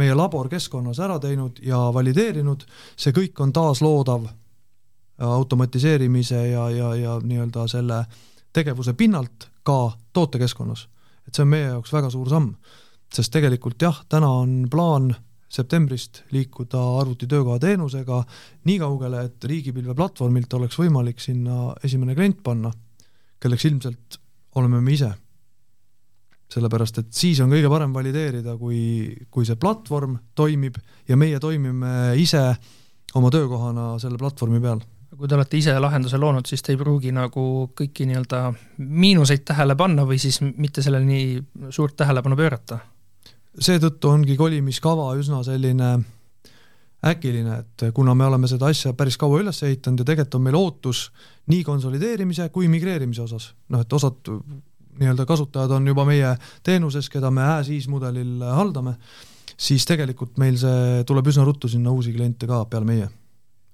meie laborkeskkonnas ära teinud ja valideerinud, see kõik on taasloodav automatiseerimise ja, ja, ja nii-öelda selle tegevuse pinnalt ka tootekeskkonnas et see on meie jaoks väga suur samm. sest tegelikult jah, täna on plaan septembrist liikuda arvutitöökoha teenusega nii kaugele, et riigipilve platvormilt oleks võimalik sinna esimene klient panna, kelleks ilmselt oleme me ise. sellepärast, et siis on kõige parem valideerida, kui, kui see platvorm toimib ja meie toimime ise oma töökohana selle platvormi peal
kui te olete ise lahenduse loonud, siis te ei pruugi nagu kõiki nii-öelda miinuseid tähele panna või siis mitte sellele nii suurt tähelepanu pöörata?
Seetõttu ongi kolimiskava üsna selline äkiline, et kuna me oleme seda asja päris kaua üles ehitanud ja tegelikult on meil ootus nii konsolideerimise kui migreerimise osas, noh et osad nii-öelda kasutajad on juba meie teenuses, keda me as-is mudelil haldame, siis tegelikult meil see tuleb üsna ruttu sinna uusi kliente ka peale meie.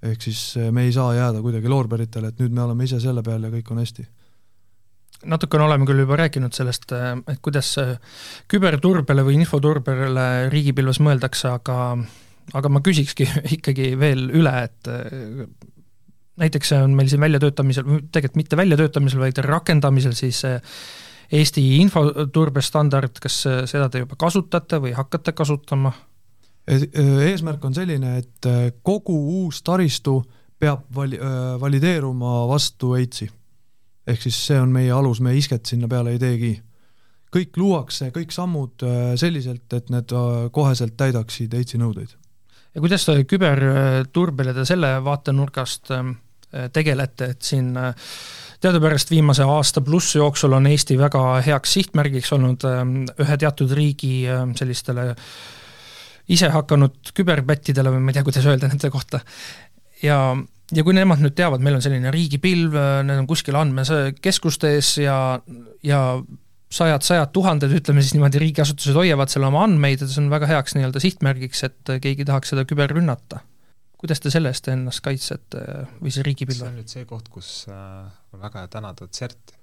Ehk siis me ei saa jääda kuidagi loorberitele, et nüüd me oleme ise selle peal ja kõik on hästi
natukene oleme küll juba rääkinud sellest, eh, et kuidas küberturbele või infoturbele riigipilves mõeldakse, aga aga ma küsikski ikkagi veel üle, et eh, näiteks on meil siin väljatöötamisel, tegelikult mitte väljatöötamisel, vaid rakendamisel siis Eesti infoturbestandard, kas seda te juba kasutate või hakkate kasutama?
eesmärk on selline, et äh, kogu uus taristu peab vali-, äh, valideeruma vastu EITS-i. Ehk siis see on meie alus, me isket sinna peale ei teegi. kõik luuakse, kõik sammud äh, selliselt, et need koheselt täidaksid EITS-i nõudeid.
ja kuidas te küberturbele te selle vaatenurgast ähm, tegelete, et siin teadupärast viimase aasta pluss jooksul on Eesti väga heaks sihtmärgiks olnud ähm, ühe teatud riigi ähm, sellistele äh, ise hakanud küberpättidele või ma ei tea, kuidas öelda nende kohta, ja, ja kui nemad nüüd teavad, meil on selline riigipilv, need on kuskil andmekeskustes ja, ja sajad-sajad tuhanded, ütleme siis niimoodi, riigiasutused hoiavad seal oma andmeid ja see on väga heaks nii-öelda sihtmärgiks, et keegi tahaks seda küberrünnata. kuidas te selle eest ennast kaitsete või siis riigipilve?
see on nüüd see koht, kus äh, on väga hea tänada CERT-i.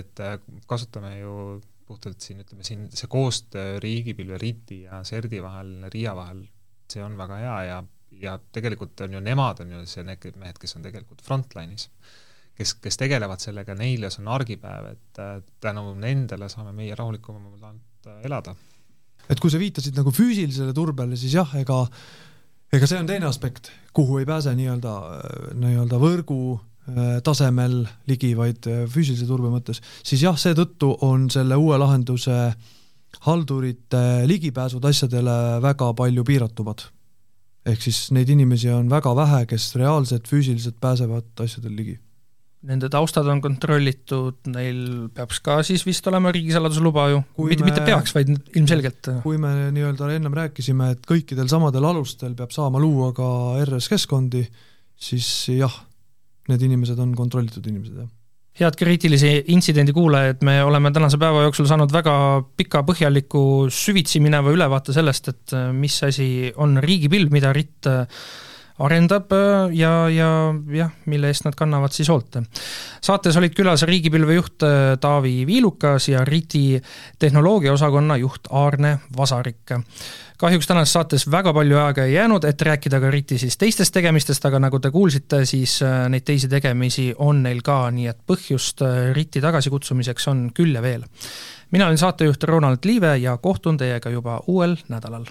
et äh, kasutame ju puhtalt siin ütleme siin see koostöö riigipilve RIT-i ja CERD-i vahel, RIA vahel, see on väga hea ja, ja tegelikult on ju nemad on ju see, need mehed, kes on tegelikult frontline'is. kes, kes tegelevad sellega, neile see on argipäev, et tänu nendele saame meie rahulikumalt elada.
et kui sa viitasid nagu füüsilisele turbele, siis jah, ega ega see on teine aspekt, kuhu ei pääse nii-öelda, nii-öelda võrgu Äh, tasemel ligi, vaid äh, füüsilise turbe mõttes, siis jah, seetõttu on selle uue lahenduse haldurite ligipääsud asjadele väga palju piiratumad. Ehk siis neid inimesi on väga vähe, kes reaalselt füüsiliselt pääsevad asjadele ligi.
Nende taustad on kontrollitud, neil peaks ka siis vist olema riigisaladuse luba ju, mitte, mitte peaks, vaid ilmselgelt.
kui me nii-öelda ennem rääkisime, et kõikidel samadel alustel peab saama luua ka RS-keskkondi, siis jah need inimesed on kontrollitud inimesed, jah.
Head kriitilise intsidendi kuulajad, me oleme tänase päeva jooksul saanud väga pika, põhjaliku, süvitsi mineva ülevaate sellest, et äh, mis asi on riigipilv, mida RIT äh, arendab äh, ja, ja jah, mille eest nad kannavad siis hoolt. saates olid külas riigipilve juht Taavi Viilukas ja RIT-i tehnoloogiaosakonna juht Aarne Vasarik kahjuks tänases saates väga palju aega ei jäänud, et rääkida ka RIT-i siis teistest tegemistest, aga nagu te kuulsite, siis äh, neid teisi tegemisi on neil ka, nii et põhjust äh, RIT-i tagasikutsumiseks on küll ja veel. mina olen saatejuht Ronald Liive ja kohtun teiega juba uuel nädalal.